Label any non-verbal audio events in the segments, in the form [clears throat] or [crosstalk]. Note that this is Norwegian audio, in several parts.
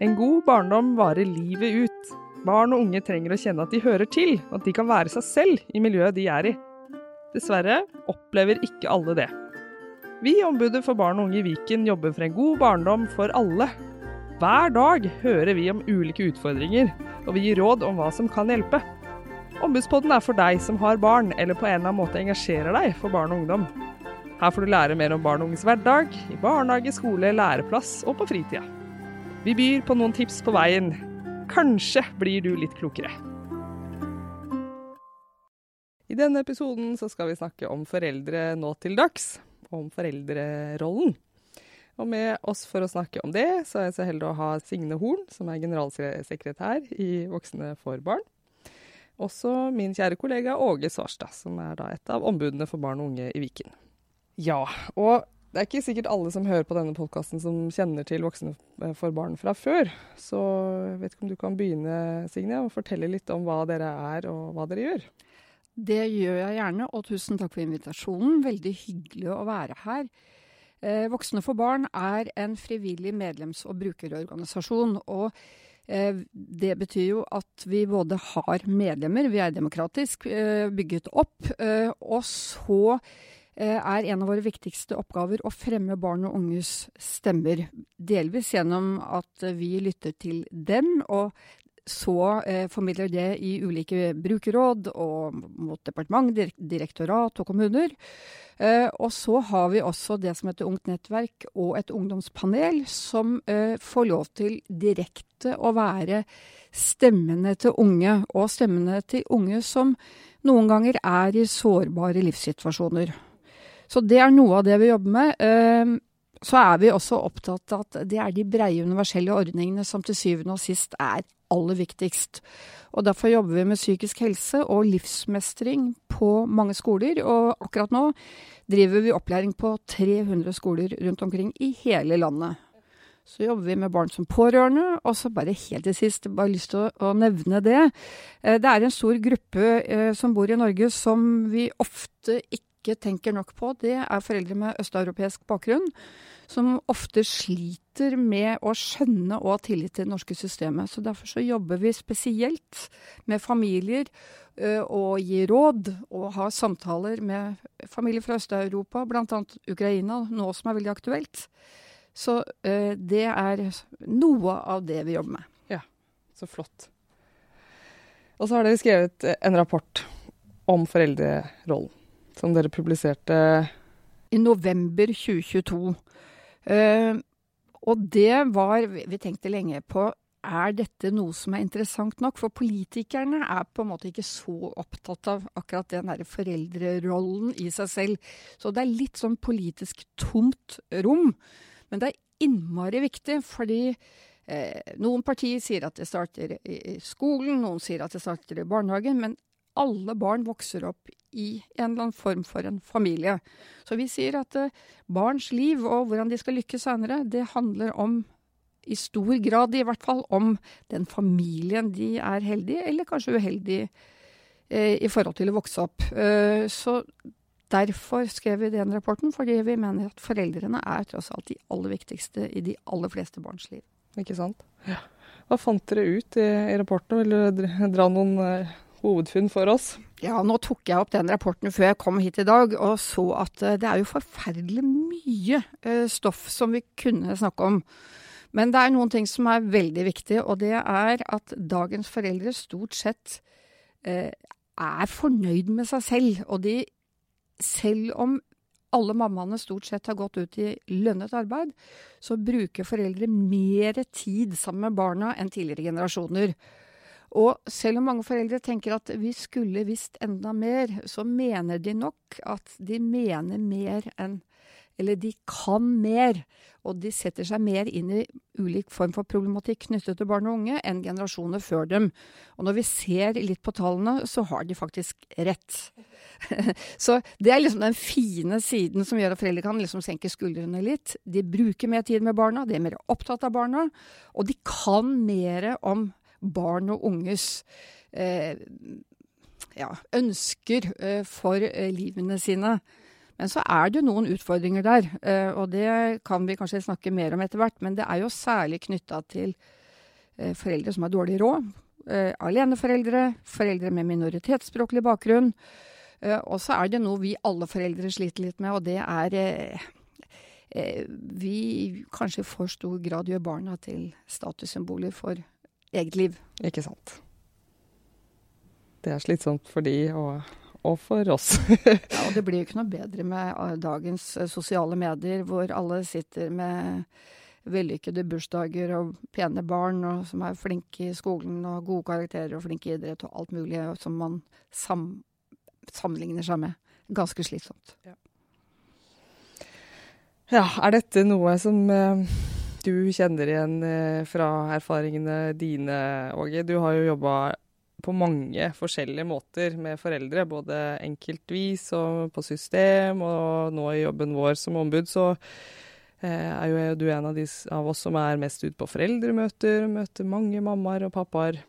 En god barndom varer livet ut. Barn og unge trenger å kjenne at de hører til, og at de kan være seg selv i miljøet de er i. Dessverre opplever ikke alle det. Vi i Ombudet for barn og unge i Viken jobber for en god barndom for alle. Hver dag hører vi om ulike utfordringer, og vi gir råd om hva som kan hjelpe. Ombudspodden er for deg som har barn, eller på en eller annen måte engasjerer deg for barn og ungdom. Her får du lære mer om barn og unges hverdag, i barnehage, skole, læreplass og på fritida. Vi byr på noen tips på veien. Kanskje blir du litt klokere. I denne episoden så skal vi snakke om foreldre nå til dags, om foreldrerollen. Og med oss for å snakke om det, så er jeg så heldig å ha Signe Horn, som er generalsekretær i Voksne for barn. Også min kjære kollega Åge Svarstad, som er da et av ombudene for barn og unge i Viken. Ja, og det er ikke sikkert alle som hører på denne podkasten som kjenner til Voksne for barn fra før. Så jeg vet ikke om du kan begynne, Signe, og fortelle litt om hva dere er og hva dere gjør? Det gjør jeg gjerne, og tusen takk for invitasjonen. Veldig hyggelig å være her. Eh, Voksne for barn er en frivillig medlems- og brukerorganisasjon. og Eh, det betyr jo at vi både har medlemmer, vi er demokratisk eh, bygget opp, eh, og så er en av våre viktigste oppgaver å fremme barn og unges stemmer. Delvis gjennom at vi lytter til dem, og så eh, formidler det i ulike brukerråd og mot departement, direktorat og kommuner. Eh, og så har vi også det som heter Ungt nettverk og et ungdomspanel, som eh, får lov til direkte å være stemmene til unge, og stemmene til unge som noen ganger er i sårbare livssituasjoner. Så det er noe av det vi jobber med. Eh, så er vi også opptatt av at det er de breie universelle ordningene som til syvende og sist er aller viktigst. Og Derfor jobber vi med psykisk helse og livsmestring på mange skoler. Og akkurat nå driver vi opplæring på 300 skoler rundt omkring i hele landet. Så jobber vi med barn som pårørende, og så bare helt til sist, bare lyst til å, å nevne det. Eh, det er en stor gruppe eh, som bor i Norge som vi ofte ikke tenker nok på. Det er foreldre med østeuropeisk bakgrunn som ofte sliter med å skjønne og ha tillit til det norske systemet. Så Derfor så jobber vi spesielt med familier ø, og gir råd og har samtaler med familier fra Øst-Europa, bl.a. Ukraina, nå som er veldig aktuelt. Så ø, det er noe av det vi jobber med. Ja, så flott. Og så har dere skrevet en rapport om foreldrerollen, som dere publiserte i november 2022. Uh, og det var Vi tenkte lenge på er dette noe som er interessant nok? For politikerne er på en måte ikke så opptatt av akkurat den der foreldrerollen i seg selv. Så det er litt sånn politisk tomt rom. Men det er innmari viktig, fordi eh, noen partier sier at det starter i skolen, noen sier at det starter i barnehagen. Men alle barn vokser opp i en eller annen form for en familie. Så vi sier at uh, barns liv og hvordan de skal lykkes senere, det handler om i stor grad i hvert fall om den familien de er heldige, eller kanskje uheldige eh, i forhold til å vokse opp. Eh, så derfor skrev vi den rapporten, fordi vi mener at foreldrene er tross alt de aller viktigste i de aller fleste barns liv. Ikke sant. Ja. Hva fant dere ut i, i rapporten? Vil dere dra noen hovedfunn for oss? Ja, nå tok jeg opp den rapporten før jeg kom hit i dag, og så at eh, det er jo forferdelig mye eh, stoff som vi kunne snakke om. Men det er noen ting som er veldig viktig, og det er at dagens foreldre stort sett eh, er fornøyd med seg selv. Og de, selv om alle mammaene stort sett har gått ut i lønnet arbeid, så bruker foreldre mer tid sammen med barna enn tidligere generasjoner. Og selv om mange foreldre tenker at vi skulle visst enda mer, så mener de nok at de mener mer enn Eller de kan mer, og de setter seg mer inn i ulik form for problematikk knyttet til barn og unge enn generasjoner før dem. Og når vi ser litt på tallene, så har de faktisk rett. [laughs] så det er liksom den fine siden som gjør at foreldre kan liksom senke skuldrene litt. De bruker mer tid med barna, de er mer opptatt av barna, og de kan mer om barn og unges eh, ja, ønsker eh, for eh, livene sine. Men så er det noen utfordringer der, og det kan vi kanskje snakke mer om etter hvert. Men det er jo særlig knytta til eh, foreldre som har dårlig råd. Eh, aleneforeldre, foreldre med minoritetsspråklig bakgrunn. Eh, og så er det noe vi alle foreldre sliter litt med, og det er eh, eh, vi kanskje i for stor grad gjør barna til statussymboler for eget liv. Ikke sant. Det er slitsomt for de og, og for oss. [laughs] ja, og det blir jo ikke noe bedre med eh, dagens eh, sosiale medier, hvor alle sitter med vellykkede bursdager og pene barn og som er flinke i skolen og gode karakterer og flinke i idrett og alt mulig som man sam sammenligner seg med. Ganske slitsomt. Ja. ja, er dette noe som uh, du kjenner igjen uh, fra erfaringene dine, Åge? Du har jo jobba på mange forskjellige måter med foreldre, både enkeltvis og på system, og nå i jobben vår som ombud, så eh, er jo du en av de av oss som er mest ute på foreldremøter, møter mange mammaer og pappaer.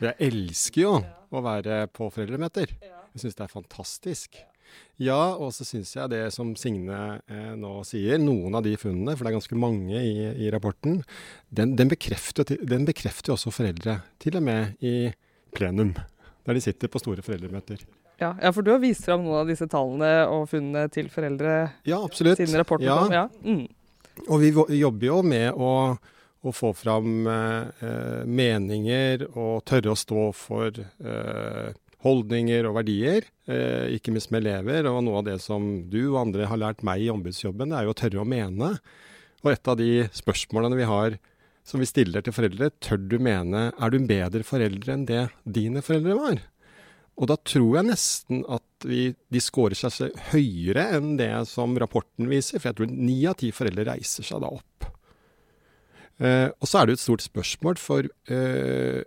Jeg elsker jo å være på foreldremøter. Jeg syns det er fantastisk. Ja, og så syns jeg det som Signe eh, nå sier, noen av de funnene, for det er ganske mange i, i rapporten, den, den, bekrefter, den bekrefter også foreldre. Til og med i plenum, der de sitter på store foreldremøter. Ja, ja, for du har vist fram noen av disse tallene og funnene til foreldre ja, absolutt. siden rapporten ja. kom? Ja. Mm. Og vi jobber jo med å, å få fram eh, meninger og tørre å stå for eh, holdninger og verdier, eh, ikke minst med elever. Og noe av det som du og andre har lært meg i ombudsjobben, er jo å tørre å mene. Og et av de spørsmålene vi har som vi stiller til foreldre, tør du mene er du en bedre forelder enn det dine foreldre var? Og da tror jeg nesten at vi, de scorer seg høyere enn det som rapporten viser, for jeg tror ni av ti foreldre reiser seg da opp. Eh, og så er det jo et stort spørsmål, for eh,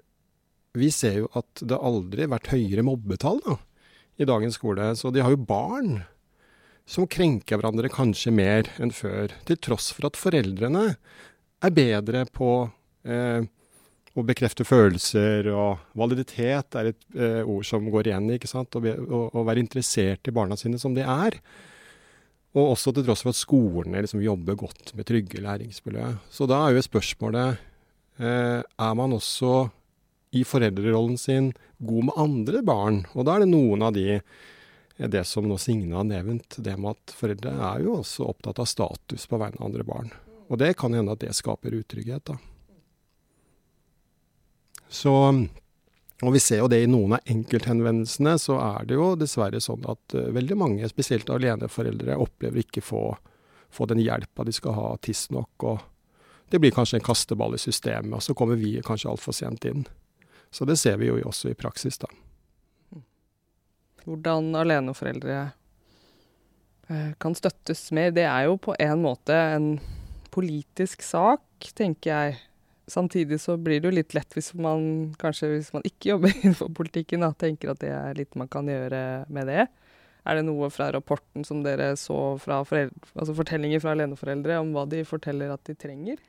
vi ser jo at det aldri har vært høyere mobbetall da, i dagens skole. Så de har jo barn som krenker hverandre kanskje mer enn før, til tross for at foreldrene er bedre på eh, å bekrefte følelser, og validitet er et eh, ord som går igjen. ikke sant? Å være interessert i barna sine som de er. Og også til tross for at skolene liksom jobber godt med trygge læringsmiljø. Så da er jo spørsmålet eh, er man også i foreldrerollen sin god med andre barn? Og da er det noen av de eh, det som nå Signe har nevnt, det med at foreldre er jo også opptatt av status på vegne av andre barn. Og det kan hende at det skaper utrygghet, da. Så og vi ser jo det i noen av enkelthenvendelsene, så er det jo dessverre sånn at uh, veldig mange, spesielt aleneforeldre, opplever ikke få, få den hjelpa de skal ha tidsnok. Og det blir kanskje en kasteball i systemet, og så kommer vi kanskje altfor sent inn. Så det ser vi jo også i praksis, da. Hvordan aleneforeldre uh, kan støttes mer, det er jo på en måte en politisk sak, tenker jeg. Samtidig så blir det jo litt lett hvis man kanskje hvis man ikke [laughs] jobber innenfor politikken, da, tenker at det er litt man kan gjøre med det. Er det noe fra rapporten som dere så fra altså fortellinger fra aleneforeldre om hva de forteller at de trenger?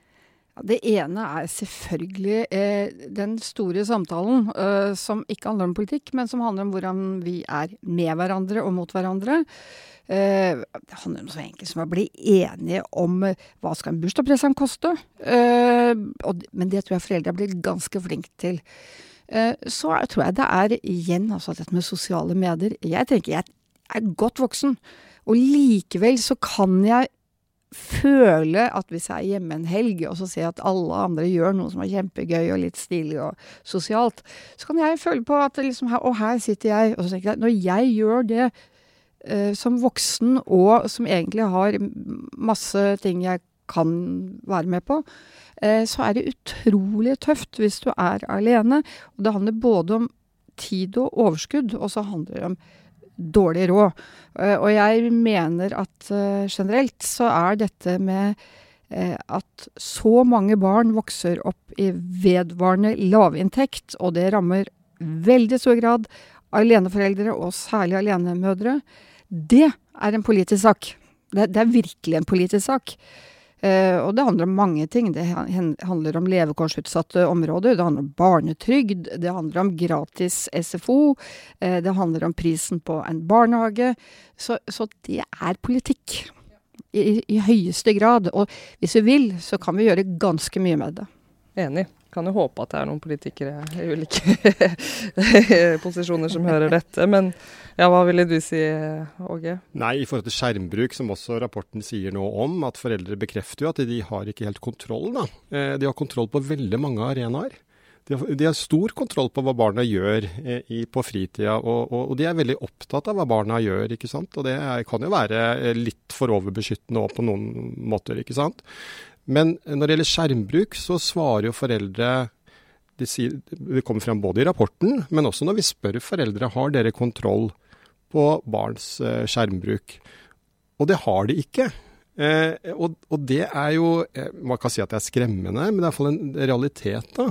Det ene er selvfølgelig eh, den store samtalen eh, som ikke handler om politikk, men som handler om hvordan vi er med hverandre og mot hverandre. Eh, det handler om så enkelt som å bli enige om eh, hva skal en bursdagspresang koste. Eh, men det tror jeg foreldre blir ganske flinke til. Så tror jeg det er igjen altså dette med sosiale medier. Jeg tenker jeg er godt voksen, og likevel så kan jeg føle at hvis jeg er hjemme en helg, og så ser jeg at alle andre gjør noe som er kjempegøy og litt stilig og sosialt, så kan jeg føle på at liksom, Og her sitter jeg, og så tenker jeg når jeg gjør det, eh, som voksen, og som egentlig har masse ting jeg kan være med på, eh, så er det utrolig tøft hvis du er alene. Og det handler både om tid og overskudd, og så handler det om dårlig råd. Eh, og jeg mener at eh, generelt så er dette med eh, at så mange barn vokser opp i vedvarende lavinntekt, og det rammer veldig stor grad aleneforeldre, og særlig alenemødre, det er en politisk sak. Det, det er virkelig en politisk sak. Eh, og det handler om mange ting. Det handler om levekårsutsatte områder, det handler om barnetrygd, det handler om gratis SFO, uh, det handler om prisen på en barnehage. Så, så det er politikk. I, I, høyeste grad. Og hvis vi vil, så kan vi gjøre ganske mye med det. Enig. Kan jo håpe at det er noen politikere i ulike [laughs] posisjoner som hører dette. Men ja, hva ville du si, Åge? Nei, i forhold til skjermbruk, som også rapporten sier noe om, at foreldre bekrefter jo at de har ikke helt kontroll. da. Eh, de har kontroll på veldig mange arenaer. De har, de har, stor kontroll på hva barna gjør eh, i, på fritida, og, og, og, de er veldig opptatt av hva barna gjør. ikke sant? Og det kan jo være eh, litt for overbeskyttende òg på noen måter. ikke sant? Men når det gjelder skjermbruk, så svarer jo foreldre det, sier, det kommer frem både i rapporten, men også når vi spør foreldre har dere kontroll på barns eh, skjermbruk. Og det har de ikke. Eh, og, og, det er jo eh, Man kan si at det er skremmende, men det er iallfall en realitet. da.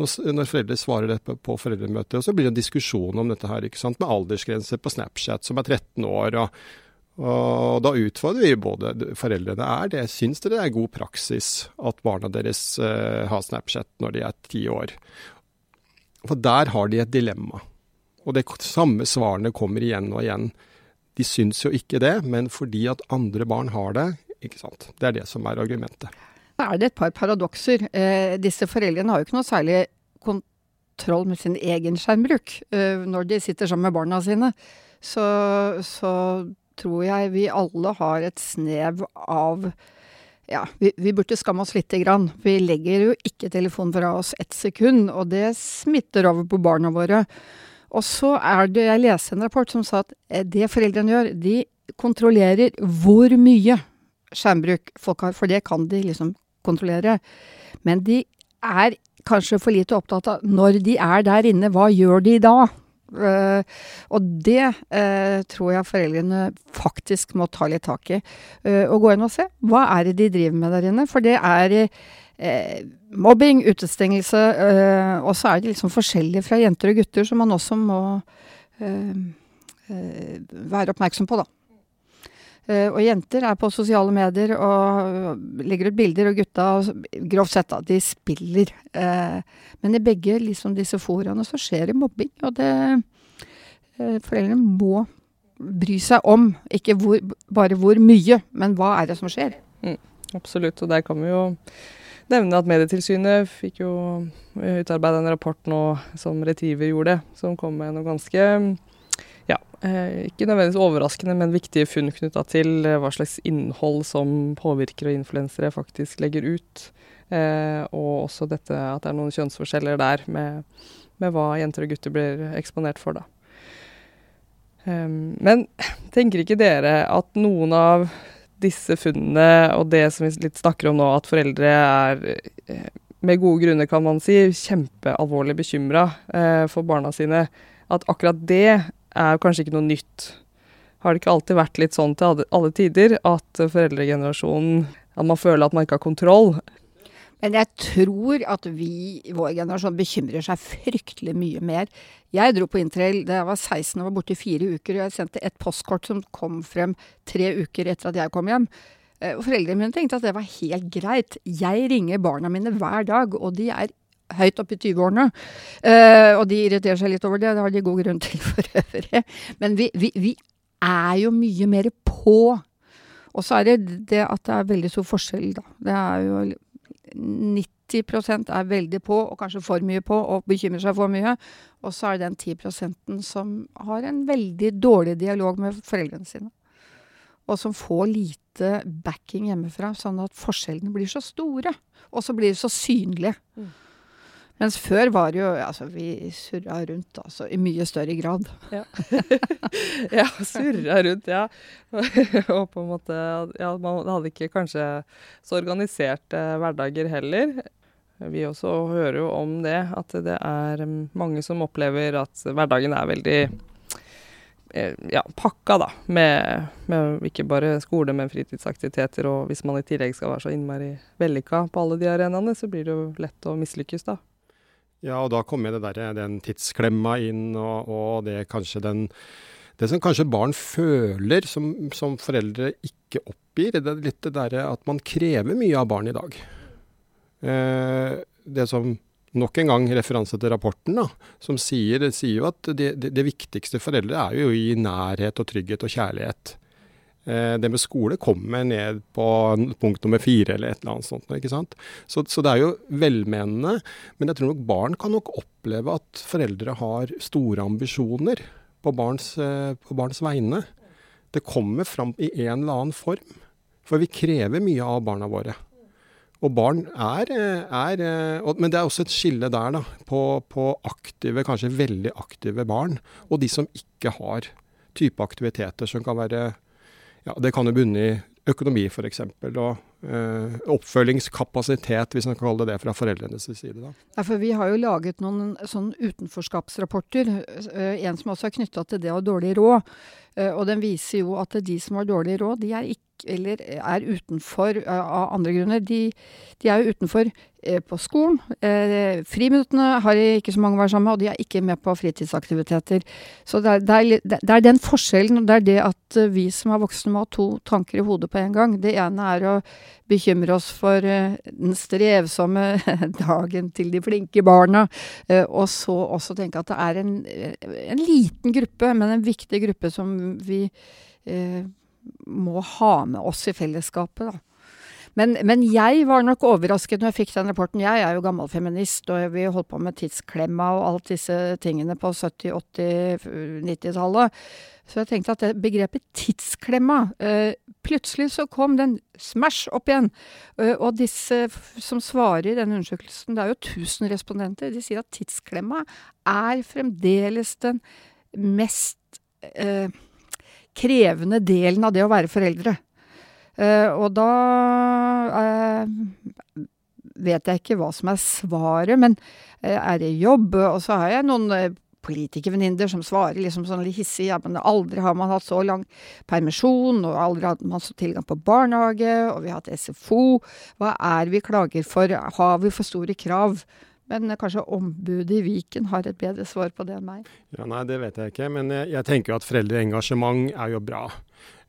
Når, når, foreldre svarer det på foreldremøter, og så blir det en diskusjon om dette her, ikke sant, med aldersgrense på Snapchat som er 13 år. og og da utfordrer vi både foreldrene. Er det, Syns dere det er god praksis at barna deres uh, har Snapchat når de er ti år? For der har de et dilemma. Og de samme svarene kommer igjen og igjen. De syns jo ikke det, men fordi at andre barn har det, ikke sant. Det er det som er argumentet. Da er det et par paradokser. Eh, disse foreldrene har jo ikke noe særlig kontroll med sin egen skjermbruk eh, når de sitter sammen med barna sine. Så, så tror jeg vi alle har et snev av ja, vi, vi, burde skamme oss lite grann. Vi legger jo ikke telefonen fra oss ett sekund, og det smitter over på barna våre. Og så er det Jeg leste en rapport som sa at eh, det foreldrene gjør, de kontrollerer hvor mye skjermbruk folk har, for det kan de liksom kontrollere. Men de er kanskje for lite opptatt av når de er der inne, hva gjør de da? Uh, og det uh, tror jeg foreldrene faktisk må ta litt tak i. Uh, og gå inn og se. Hva er det de driver med der inne? For det er mobbing, utestengelse, og så er det liksom forskjellig fra jenter og gutter som man også må være oppmerksom på, da. Uh, og jenter er på sosiale medier og legger ut bilder, og gutta, grovt sett, da, de spiller. Uh, men i begge liksom, disse foraene så skjer det mobbing, og det uh, Foreldrene må bry seg om, ikke hvor, bare hvor mye, men hva er det som skjer? Mm, absolutt, og der kan vi jo nevne at Medietilsynet fikk jo utarbeida en rapport nå som Retriever gjorde, som kom med noe ganske eh, ikke nødvendigvis overraskende, men viktige funn knytta til eh, hva slags innhold som påvirkere og influensere faktisk legger ut. Eh, og også dette at det er noen kjønnsforskjeller der med, med hva jenter og gutter blir eksponert for, da. men tenker ikke dere at noen av disse funnene og det som vi litt snakker om nå, at foreldre er med gode grunner, kan man si, kjempealvorlig bekymra eh, for barna sine. At akkurat det er kanskje ikke noe nytt. Har det ikke alltid vært litt sånn til alle tider at foreldregenerasjonen At man føler at man ikke har kontroll? Men jeg tror at vi i vår generasjon bekymrer seg fryktelig mye mer. Jeg dro på interrail da jeg var 16 og var borte i fire uker, og jeg sendte et postkort som kom frem tre uker etter at jeg kom hjem. Eh, Foreldrene mine tenkte at det var helt greit. Jeg ringer barna mine hver dag, og de er høyt oppe i 20-årene. Uh, og de irriterer seg litt over det, det har de god grunn til for øvrig. Men vi, vi, vi, er jo mye mer på. Og så er det det at det er veldig stor forskjell, da. Det er jo 90% er veldig på, og kanskje for mye på, og bekymrer seg for mye. Og så er det den 10% som har en veldig dårlig dialog med foreldrene sine. Og som får lite backing hjemmefra, sånn at forskjellene blir så store. Og så blir de så synlige. Mm. Mens før var jo Altså, vi surra rundt, altså. I mye større grad. Ja, [laughs] [laughs] ja surra rundt, ja. [laughs] og på en måte Ja, man hadde ikke kanskje så organiserte hverdager heller. Vi også hører jo om det, at det er mange som opplever at hverdagen er veldig eh, ja, pakka, da. Med, med, ikke bare skole, men fritidsaktiviteter. Og hvis man i tillegg skal være så innmari vellykka på alle de arenaene, så blir det jo lett å mislykkes, da. Ja, og da kommer det der, den tidsklemma inn, og, og det kanskje den det som kanskje barn føler som, som foreldre ikke oppgir, det er litt det derre at man krever mye av barn i dag. Eh, det som nok en gang referanse til rapporten, da, som sier, sier jo at det, det, det viktigste foreldre er jo i nærhet og trygghet og kjærlighet. Eh, det med skole kommer ned på punkt nummer fire eller et eller annet sånt. ikke sant? Så, så, det er jo velmenende. Men jeg tror nok barn kan nok oppleve at foreldre har store ambisjoner på barns, eh, på barns vegne. Det kommer fram i en eller annen form. For vi krever mye av barna våre. Og barn er, er, Men det er også et skille der, da. På, på, aktive, kanskje veldig aktive barn, og de som ikke har type aktiviteter som kan være ja, Det kan jo bunne i økonomi, f.eks. Og eh, oppfølgingskapasitet, hvis man kan kalle det det, fra foreldrenes side. Da. Ja, for vi har jo laget noen sånn utenforskapsrapporter. Eh, en som også er knytta til det å ha dårlig råd. Eh, og den viser jo at de som har dårlig råd, de er, ikke, er utenfor eh, av andre grunner. De, de er jo utenfor Eh, på skolen. Eh, friminuttene har ikke så mange å være sammen med, og de er ikke med på fritidsaktiviteter. Så det er, det, er, det er, den forskjellen. Det er det at eh, vi som er voksne må ha to tanker i hodet på en gang. Det ene er å bekymre oss for den strevsomme [laughs] dagen til de flinke barna, og så også tenke at det er en, en, liten gruppe, men en viktig gruppe som vi uh, må ha med oss i fellesskapet. da. Men, men, jeg var nok overrasket når jeg fikk den rapporten. Jeg er jo gammel feminist, og vi holdt på med tidsklemma og alt disse tingene på 70-, 80-, 90-tallet. Så jeg tenkte at begrepet tidsklemma eh, Plutselig så kom den smash opp igjen. Eh, og disse som svarer i denne undersøkelsen, det er jo 1000 respondenter, de sier at tidsklemma er fremdeles den mest eh, krevende delen av det å være foreldre. Uh, og da uh, vet jeg ikke hva som er svaret, men uh, er det jobb? Og så har jeg noen politikervenninner som svarer liksom sånn litt hissig ja, men aldri har man hatt så lang permisjon, og aldri hadde man så tilgang på barnehage, og vi har hatt SFO. Hva er vi klager for? Har vi for store krav? Men kanskje ombudet i Viken har et bedre svar på det enn meg? Ja, Nei, det vet jeg ikke. Men jeg, tenker jo at foreldreengasjement er jo bra.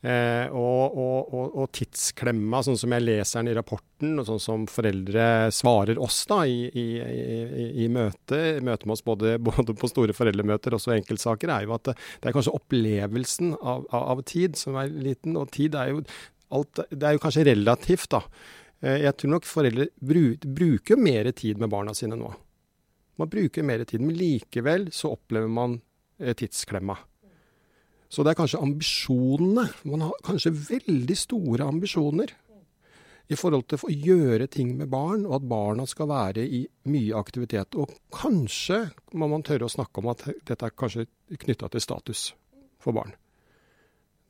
Eh, og, og, og, og, tidsklemma, sånn som jeg leser den i rapporten, og sånn som foreldre svarer oss da i, i, i, i møte, møte med oss både, [laughs] både, på store foreldremøter og så enkeltsaker, er jo at det, det er kanskje opplevelsen av, av, av, tid som er liten. Og tid er jo, alt, det er jo kanskje relativt, da. Eh, jeg tror nok foreldre bruker mer tid med barna sine nå. Man bruker mer tid, men likevel så opplever man eh, tidsklemma. Så det er kanskje ambisjonene. Man har kanskje veldig store ambisjoner i forhold til å gjøre ting med barn, og at barna skal være i mye aktivitet. Og kanskje må man tørre å snakke om at dette er kanskje knytta til status for barn.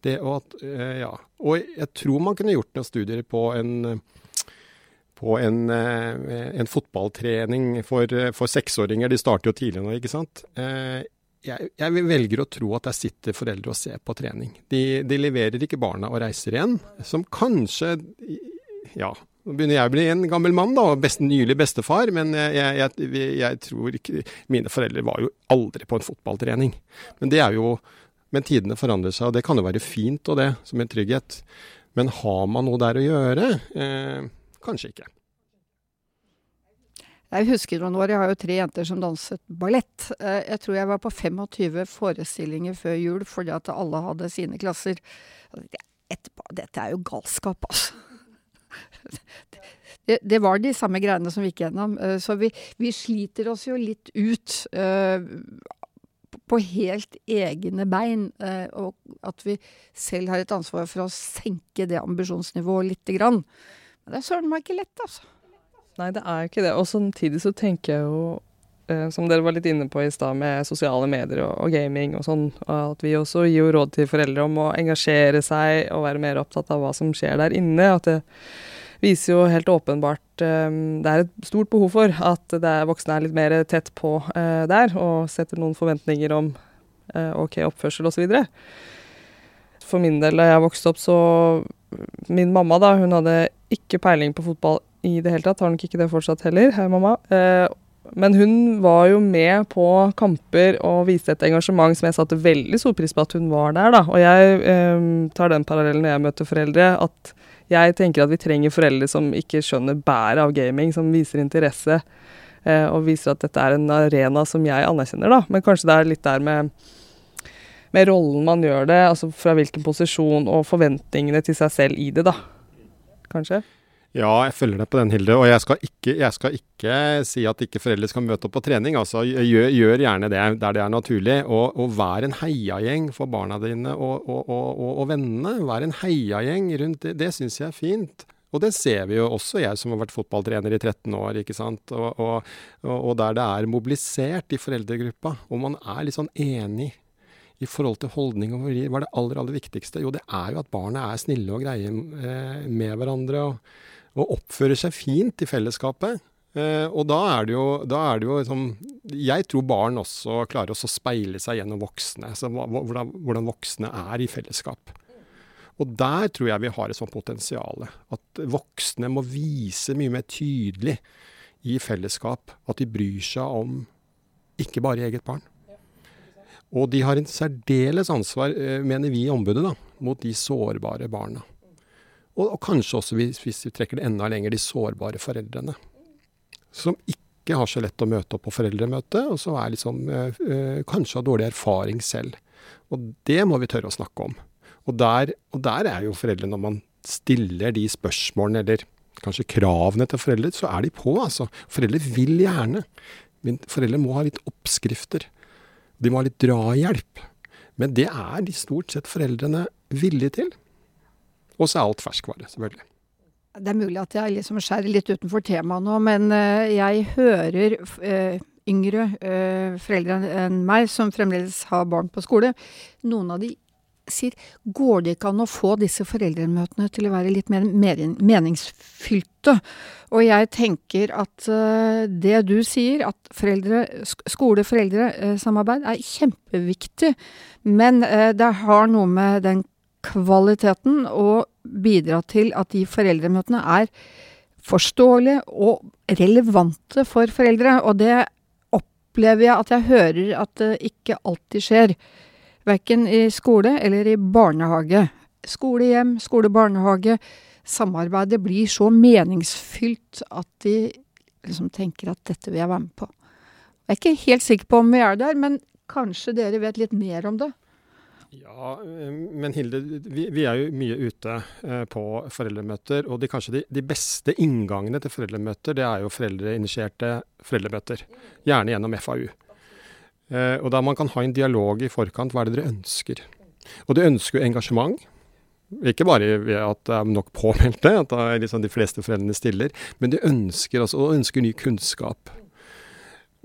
Det og at, eh, ja. Og jeg tror man kunne gjort noen studier på en på en, eh, en fotballtrening for, for, seksåringer. De starter jo tidlig nå, ikke sant. Eh, jeg, jeg, velger å tro at der sitter foreldre og ser på trening. De, de, leverer ikke barna og reiser igjen, som kanskje Ja, nå begynner jeg å bli en gammel mann, da, best, nylig bestefar, men jeg, jeg, jeg, tror ikke Mine foreldre var jo aldri på en fotballtrening. Men det er jo Men tidene forandrer seg, og det kan jo være fint og det, som en trygghet. Men har man noe der å gjøre? Eh, kanskje ikke. Jeg husker noen år, jeg har jo tre jenter som danset ballett. Eh, jeg tror jeg var på 25 forestillinger før jul fordi at alle hadde sine klasser. Etterpå, dette er jo galskap, altså. [laughs] Det, det, var de samme greiene som vi gikk gjennom. Eh, så vi, vi sliter oss jo litt ut uh, på helt egne bein. Og at vi selv har et ansvar for å senke det ambisjonsnivået lite grann. Det er søren meg ikke lett, altså. Nei, det er ikke det. Og samtidig så tenker jeg jo, eh, som dere var litt inne på i stad, med sosiale medier og, gaming og sånn, at vi også gir jo råd til foreldre om å engasjere seg og være mer opptatt av hva som skjer der inne. At det viser jo helt åpenbart um, Det er et stort behov for at voksne er litt mer tett på uh, der, og setter noen forventninger om uh, OK oppførsel osv. For min del, da jeg vokste opp, så Min mamma, da, hun hadde ikke peiling på fotball i det hele tatt. Har nok ikke det fortsatt heller. Hei, mamma. Eh, men hun var jo med på kamper og viste et engasjement som jeg satte veldig stor pris på at hun var der. da. Og jeg eh, tar den parallellen når jeg møter foreldre, at jeg tenker at vi trenger foreldre som ikke skjønner bæret av gaming, som viser interesse eh, og viser at dette er en arena som jeg anerkjenner, da. Men kanskje det er litt der med med rollen man gjør det, altså fra hvilken posisjon og forventningene til seg selv i det, da. Kanskje? Ja, jeg følger deg på den, Hilde. Og jeg skal ikke, jeg skal ikke si at ikke foreldre skal møte opp på trening. Altså, gjør, gjør gjerne det der det er naturlig. Og, og vær en heiagjeng for barna dine og, og, og vennene. Vær en heiagjeng rundt det. Det syns jeg er fint. Og det ser vi jo også, jeg som har vært fotballtrener i 13 år. ikke sant? Og, og, og der det er mobilisert i foreldregruppa, og man er litt sånn enig i forhold til holdning og verdier, hva er det aller, aller viktigste? Jo, det er jo at barna er snille og greie eh, med hverandre. og og oppfører seg fint i fellesskapet. Eh, og da er det jo, er det jo liksom, Jeg tror barn også klarer å speile seg gjennom voksne. Altså hvordan, hvordan, voksne er i fellesskap. Og der tror jeg vi har et sånt potensial. At voksne må vise mye mer tydelig i fellesskap at de bryr seg om ikke bare eget barn. Og de har en særdeles ansvar, eh, mener vi i ombudet, da, mot de sårbare barna. Og, og kanskje også, hvis, hvis, vi trekker det enda lenger, de sårbare foreldrene. Som ikke har så lett å møte opp på foreldremøte, og som liksom, øh, kanskje har dårlig erfaring selv. Og det må vi tørre å snakke om. Og der, og der er jo foreldrene, når man stiller de spørsmålene, eller kanskje kravene til foreldre, så er de på, altså. Foreldre vil gjerne. Men foreldre må ha litt oppskrifter. De må ha litt drahjelp. Men det er de stort sett foreldrene villige til. Og så er alt ferskvare, selvfølgelig. Det er mulig at jeg liksom skjærer litt utenfor temaet nå, men uh, jeg hører uh, yngre uh, foreldre enn meg som fremdeles har barn på skole. Noen av de sier går det ikke an å få disse foreldremøtene til å være litt mer meningsfylte? Og jeg tenker at det du sier, at skole-foreldre-samarbeid er kjempeviktig, men det har noe med den kvaliteten å bidra til at de foreldremøtene er forståelige og relevante for foreldre. Og det opplever jeg at jeg hører at det ikke alltid skjer. Verken i skole eller i barnehage. Skole, hjem, skole, barnehage. Samarbeidet blir så meningsfylt at de liksom tenker at dette vil jeg være med på. Jeg er ikke helt sikker på om vi er der, men kanskje dere vet litt mer om det? Ja, eh, men Hilde, vi, vi er jo mye ute eh, på foreldremøter. Og de, kanskje de, de, beste inngangene til foreldremøter, det er jo foreldreinitierte foreldremøter. Gjerne gjennom FAU. Eh, og der man kan ha en dialog i forkant. Hva er det dere ønsker? Og de ønsker jo engasjement. Ikke bare ved at det er nok påmeldte, at liksom de fleste foreldrene stiller, men de ønsker altså, ønsker ny kunnskap.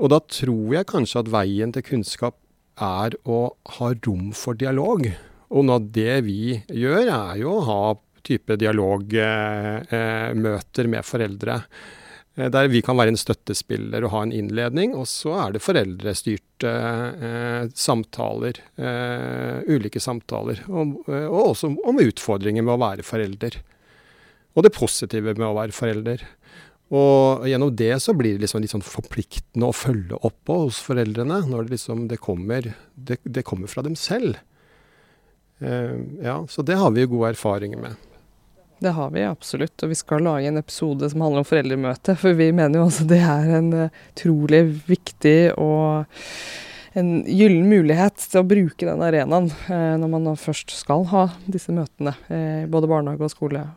Og da tror jeg kanskje at veien til kunnskap er å ha rom for dialog. Og noe av det vi gjør, er jo å ha type dialogmøter med foreldre. Eh, der vi kan være en støttespiller og ha en innledning. Og så er det foreldrestyrt eh, samtaler. Eh, ulike samtaler. Og, og, også om utfordringer med å være forelder. Og det positive med å være forelder. Og gjennom det så blir det liksom litt sånn forpliktende å følge opp hos foreldrene. Når det liksom det kommer, det, det kommer fra dem selv. Uh, ja, så det har vi jo gode erfaringer med. Det har vi absolutt, og vi skal lage en episode som handler om foreldremøte. For vi mener jo også det er en utrolig viktig og en gyllen mulighet til å bruke den arenaen eh, når man først skal ha disse møtene. Eh, både barnehage og skole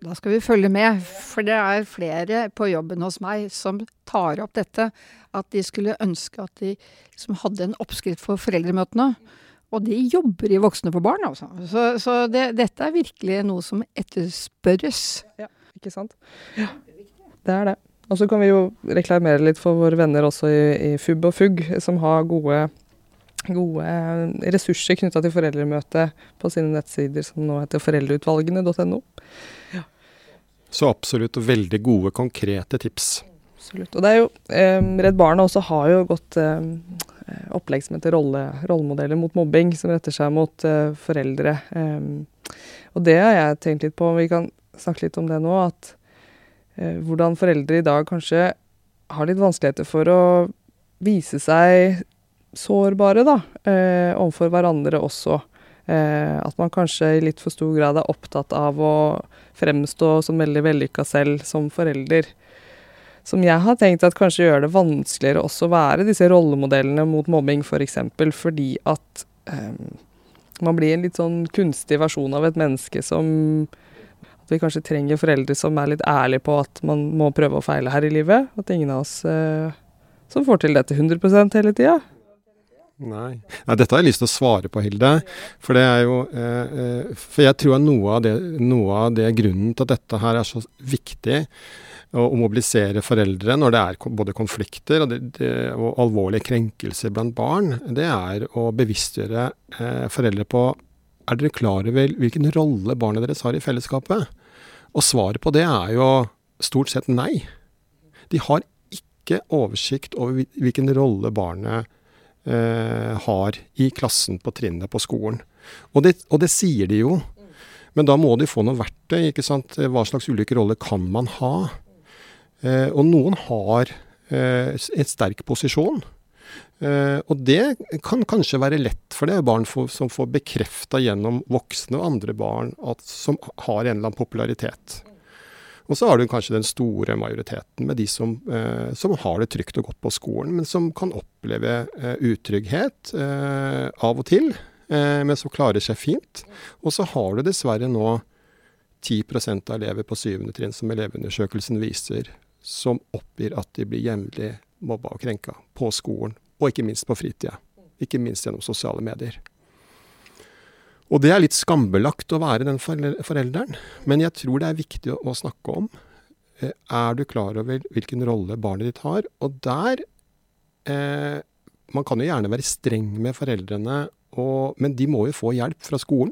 da skal vi følge med, for det er flere på jobben hos meg som tar opp dette. At de skulle ønske at de som hadde en oppskrift for foreldremøtene. Og de jobber i Voksne for barn, altså. Så, så det, dette er virkelig noe som etterspørres. Ja, ikke sant. Ja, det er det. Og så kan vi jo reklamere litt for våre venner også i, i FUB og FUG, som har gode, gode ressurser knytta til foreldremøte på sine nettsider, som nå heter foreldreutvalgene.no. Så absolutt veldig gode, konkrete tips. Absolutt. Og det er jo, eh, Redd Barna også har jo gått eh, opplegg som heter rolle, rollemodeller mot mobbing, som retter seg mot uh, foreldre. Um, og det har jeg tenkt litt på, om vi kan snakke litt om det nå, at uh, hvordan foreldre i dag kanskje har litt vanskeligheter for å vise seg sårbare, da, uh, overfor hverandre også. Eh, at man kanskje i litt for stor grad er opptatt av å fremstå som veldig vellykka selv som forelder. Som jeg har tenkt at kanskje gjør det vanskeligere også å være disse rollemodellene mot mobbing, f.eks. For fordi at um, man blir en litt sånn kunstig versjon av et menneske som At vi kanskje trenger foreldre som er litt ærlige på at man må prøve og feile her i livet. At ingen av oss uh, som får til dette 100 hele tida. Nei. Nei. Dette har jeg lyst til å svare på, Hilde. For det er jo eh, eh For jeg tror noe av, det, noe av det grunnen til at dette her er så viktig, å, mobilisere foreldre når det er både konflikter og, det, det, og, alvorlige krenkelser blant barn, det er å bevisstgjøre eh, foreldre på Er dere klar over hvilken rolle barnet deres har i fellesskapet? Og svaret på det er jo stort sett nei. De har ikke oversikt over hvilken rolle barnet eh, har i klassen på trinnet på skolen. Og det, og det, sier de jo. Men da må de få noe verktøy. ikke sant? Hva slags ulike roller kan man ha? Eh, og noen har eh, et sterk posisjon. Uh, og det kan kanskje være lett for det barn for, som får bekrefta gjennom voksne og andre barn at, som har en eller annen popularitet. Og så har du kanskje den store majoriteten med de som, eh, som, har det trygt og godt på skolen, men som kan oppleve eh, utrygghet eh, av og til, eh, men som klarer seg fint. Og så har du dessverre nå 10 av elever på syvende trinn, som Elevundersøkelsen viser, som oppgir at de blir jevnlig mobba og krenka på skolen, og ikke minst på fritida. Ikke minst gjennom sosiale medier. Og det er litt skambelagt å være den forelderen, men jeg tror det er viktig å, snakke om. Eh, er du klar over hvilken rolle barnet ditt har? Og der eh, Man kan jo gjerne være streng med foreldrene, og, men de må jo få hjelp fra skolen.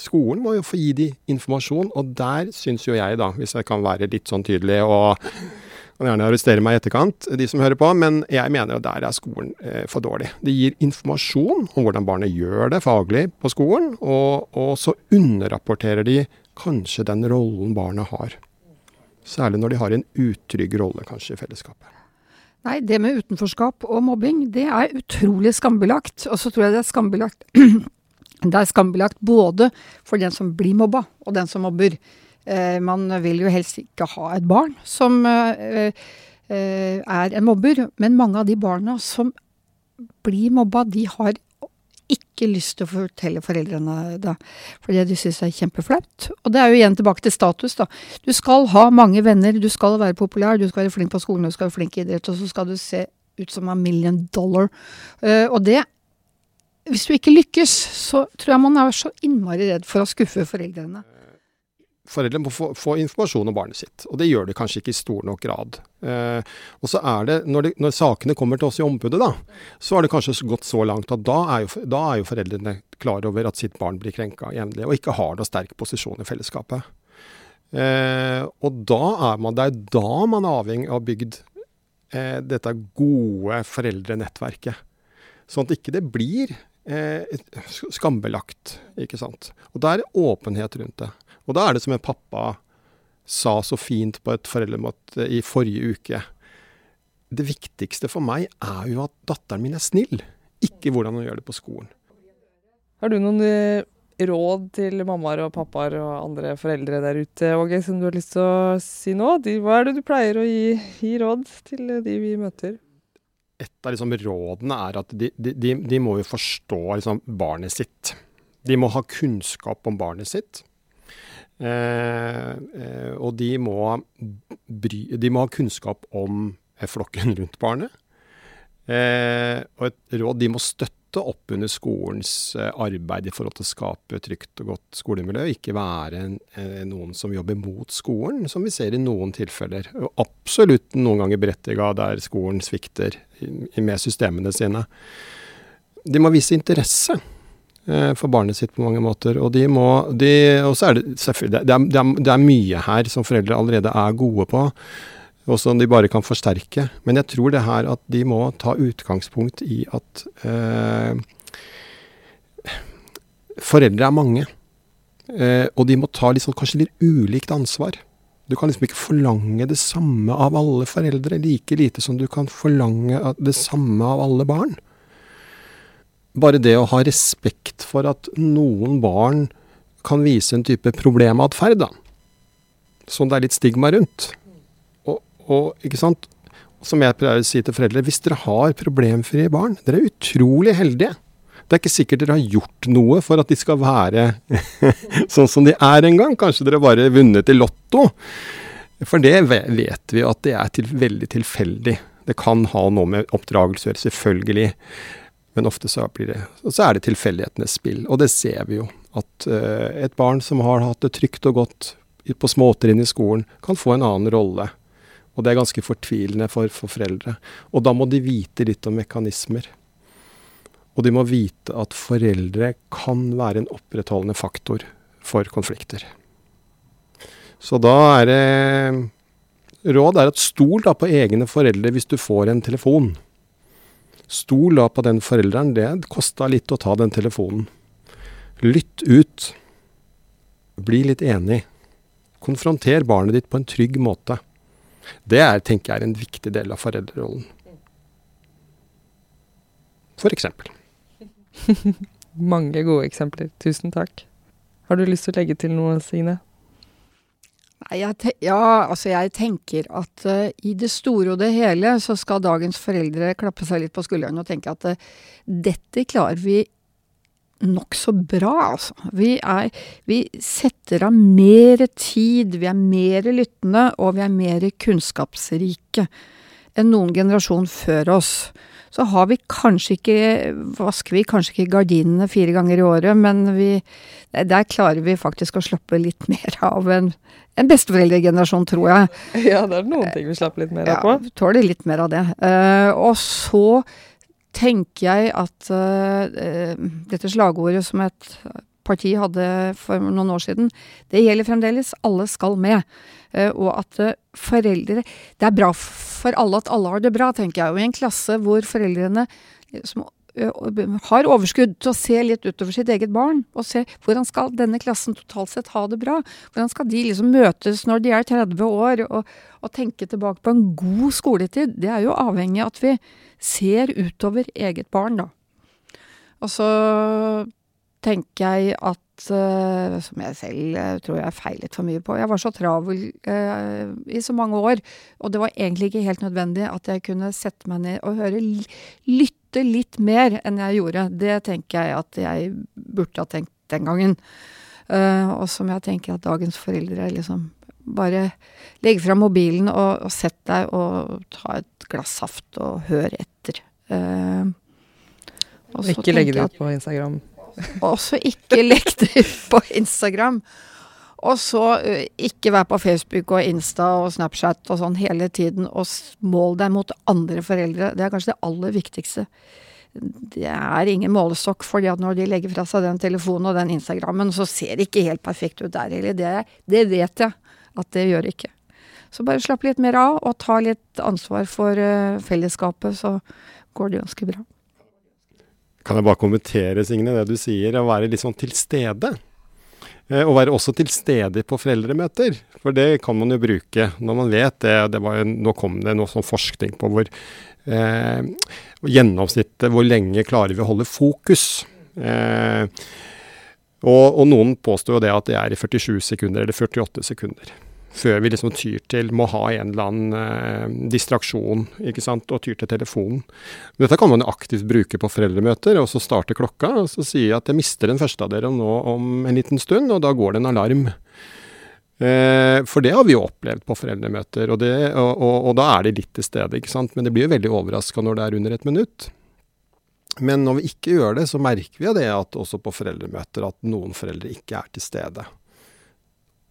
Skolen må jo få gi dem informasjon, og der syns jo jeg, da, hvis jeg kan være litt sånn tydelig og kan gjerne arrestere meg i etterkant, de som hører på, men jeg mener at der er skolen eh, for dårlig. De gir informasjon om hvordan barnet gjør det faglig på skolen, og, og så underrapporterer de kanskje den rollen barnet har. Særlig når de har en utrygg rolle kanskje i fellesskapet. Nei, det med utenforskap og mobbing, det er utrolig skambelagt. Og så tror jeg det er skambelagt [clears throat] Det er skambelagt både for den som blir mobba, og den som mobber. Eh, man vil jo helst ikke ha et barn som eh, eh, er en mobber, men mange av de barna som blir mobba, de har ikke lyst til å fortelle foreldrene det, fordi de syns det er kjempeflaut. Og det er jo igjen tilbake til status, da. Du skal ha mange venner, du skal være populær, du skal være flink på skolen, du skal være flink i idrett, og så skal du se ut som en million dollar. og det Hvis du ikke lykkes, så tror jeg man er så innmari redd for å skuffe foreldrene foreldre må få, få, informasjon om barnet sitt. Og det gjør de kanskje ikke i stor nok grad. Eh, og så er det når, de, når, sakene kommer til oss i ombudet, da, så har det kanskje gått så langt at da er, jo, da er jo foreldrene klar over at sitt barn blir krenka jevnlig, og ikke har noe sterk posisjon i fellesskapet. Eh, og da er man, det er da man er avhengig av bygd eh, dette gode foreldrenettverket. Sånn at ikke det blir skambelagt, ikke sant. Og da er det åpenhet rundt det. Og da er det som en pappa sa så fint på et foreldremøte i forrige uke. Det viktigste for meg er jo at datteren min er snill, ikke hvordan hun gjør det på skolen. Har du noen eh, råd til mammaer og pappaer og andre foreldre der ute, Åge, som du har lyst til å si nå? hva er det du pleier å gi, gi råd til de vi møter? Et av liksom rådene er at de, de, de må jo forstå liksom barnet sitt. De må ha kunnskap om barnet sitt. Eh, eh, og de må, bry, de må, ha kunnskap om eh, flokken [laughs] rundt barnet. Eh, og et råd de må støtte opp under skolens eh, arbeid i forhold til å skape trygt og godt skolemiljø. Ikke være en, noen som jobber mot skolen, som vi ser i noen tilfeller. Og absolutt noen ganger berettiga der skolen svikter med systemene sine. De må vise interesse. Eh, for barnet sitt på mange måter. Og de må de, Og så er det selvfølgelig det er, det, er, mye her som foreldre allerede er gode på, og som de bare kan forsterke. Men jeg tror det her at de må ta utgangspunkt i at eh, Foreldre er mange. Eh, og de må ta liksom, kanskje litt ulikt ansvar. Du kan liksom ikke forlange det samme av alle foreldre, like lite som du kan forlange det samme av alle barn bare det å ha respekt for at noen barn kan vise en type problematferd, da. Som det er litt stigma rundt. Og, og, ikke sant? Som jeg pleier å si til foreldre, hvis dere har problemfrie barn, dere er utrolig heldige. Det er ikke sikkert dere har gjort noe for at de skal være [laughs] sånn som de er en gang. Kanskje dere bare har vunnet i Lotto. For det vet vi at det er til, veldig tilfeldig. Det kan ha noe med oppdragelse å gjøre, selvfølgelig. Men ofte så, blir det, så er det tilfeldighetenes spill. Og det ser vi jo. At uh, et barn som har hatt det trygt og godt på småtrinn i skolen, kan få en annen rolle. Og det er ganske fortvilende for, for foreldre. Og da må de vite litt om mekanismer. Og de må vite at foreldre kan være en opprettholdende faktor for konflikter. Så da er det råd er at stol da på egne foreldre hvis du får en telefon. Stol da på den forelderen. Det kosta litt å ta den telefonen. Lytt ut. Bli litt enig. Konfronter barnet ditt på en trygg måte. Det er, tenker jeg en viktig del av foreldrerollen. For eksempel. [laughs] Mange gode eksempler. Tusen takk. Har du lyst til å legge til noe, Signe? Nei, ja, altså jeg tenker at uh, i det store og det hele så skal dagens foreldre klappe seg litt på skulderen og tenke at uh, dette klarer vi nokså bra, altså. Vi, er, vi setter av mer tid, vi er mer lyttende, og vi er mer kunnskapsrike enn noen generasjon før oss så har vi kanskje ikke Vasker vi kanskje ikke gardinene fire ganger i året, men vi, der klarer vi faktisk å slappe litt mer av en, en besteforeldregenerasjon, tror jeg. Ja, det er noen ting vi slapper litt mer av på. Ja, tåler litt mer av det. Uh, og så tenker jeg at uh, dette slagordet som et parti hadde for noen år siden, det gjelder fremdeles. Alle skal med. Uh, og at uh, foreldre Det er bra for alle at alle har det bra, tenker jeg. Og i en klasse hvor foreldrene liksom, uh, har overskudd til å se litt utover sitt eget barn, og se hvordan skal denne klassen totalt sett ha det bra? Hvordan skal de liksom møtes når de er 30 år, og, og tenke tilbake på en god skoletid? Det er jo avhengig av at vi ser utover eget barn, da. Og så tenker jeg at uh, Som jeg selv uh, tror jeg feilet for mye på. Jeg var så travel uh, i så mange år, og det var egentlig ikke helt nødvendig at jeg kunne sette meg ned og høre lytte litt mer enn jeg gjorde. Det tenker jeg at jeg burde ha tenkt den gangen. og som jeg tenker at dagens foreldre liksom Bare legg fra mobilen og, og sett deg og ta et glass saft og hør etter. og ikke legge det ut på Instagram. Og så ikke legg det ut på Instagram. Og så uh, ikke vær på Facebook og Insta og Snapchat og sånn hele tiden, og mål deg mot andre foreldre. Det er kanskje det aller viktigste. Det er ingen målestokk, at når de legger fra seg den telefonen og den Instagrammen, så ser det ikke helt perfekt ut der heller. Det, det vet jeg at det gjør ikke. Så bare slapp litt mer av, og ta litt ansvar for uh, fellesskapet, så går det ganske bra. Kan jeg bare kommentere, Signe, det du sier, å være litt sånn til stede. Eh, å være også til stede på foreldremøter, for det kan man jo bruke når man vet det. det jo, nå kom det noe sånn forskning på hvor eh, gjennomsnittet Hvor lenge klarer vi å holde fokus? Eh, og, og, noen påstår jo det at det er i 47 sekunder eller 48 sekunder før vi liksom tyr til må ha en eller annen eh, distraksjon ikke sant, og tyr til telefonen. Dette kan man jo aktivt bruke på foreldremøter, og så starte klokka og så si at jeg mister den første av dere nå om en liten stund, og da går det en alarm. Eh, for det har vi jo opplevd på foreldremøter, og, det, og, og, og, da er de litt til stede. ikke sant? Men det blir jo veldig overraska når det er under et minutt. Men når vi ikke gjør det, så merker vi jo det at også på foreldremøter at noen foreldre ikke er til stede.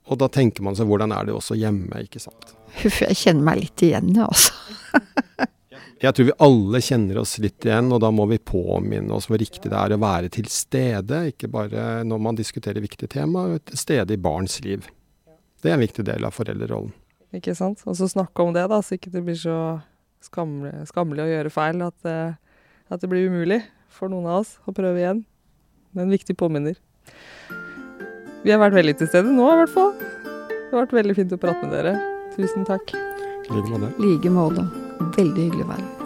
Og da tenker man seg hvordan er det også hjemme, ikke sant. Huff, jeg kjenner meg litt igjen, altså. [laughs] jeg tror vi alle kjenner oss litt igjen, og da må vi påminne oss hvor riktig det er å være til stede. Ikke bare når man diskuterer viktige temaer, men til stede i barns liv. Det er en viktig del av foreldrerollen. Ikke sant. Og så snakke om det, da, så ikke det blir så skammelig, skammelig å gjøre feil at det, at det blir umulig for noen av oss å prøve igjen. Det er en viktig påminner. Vi har vært veldig til stede nå, i hvert fall. Det har vært veldig fint å prate med dere. Tusen takk. I like måte. like måte. Veldig hyggelig å være her.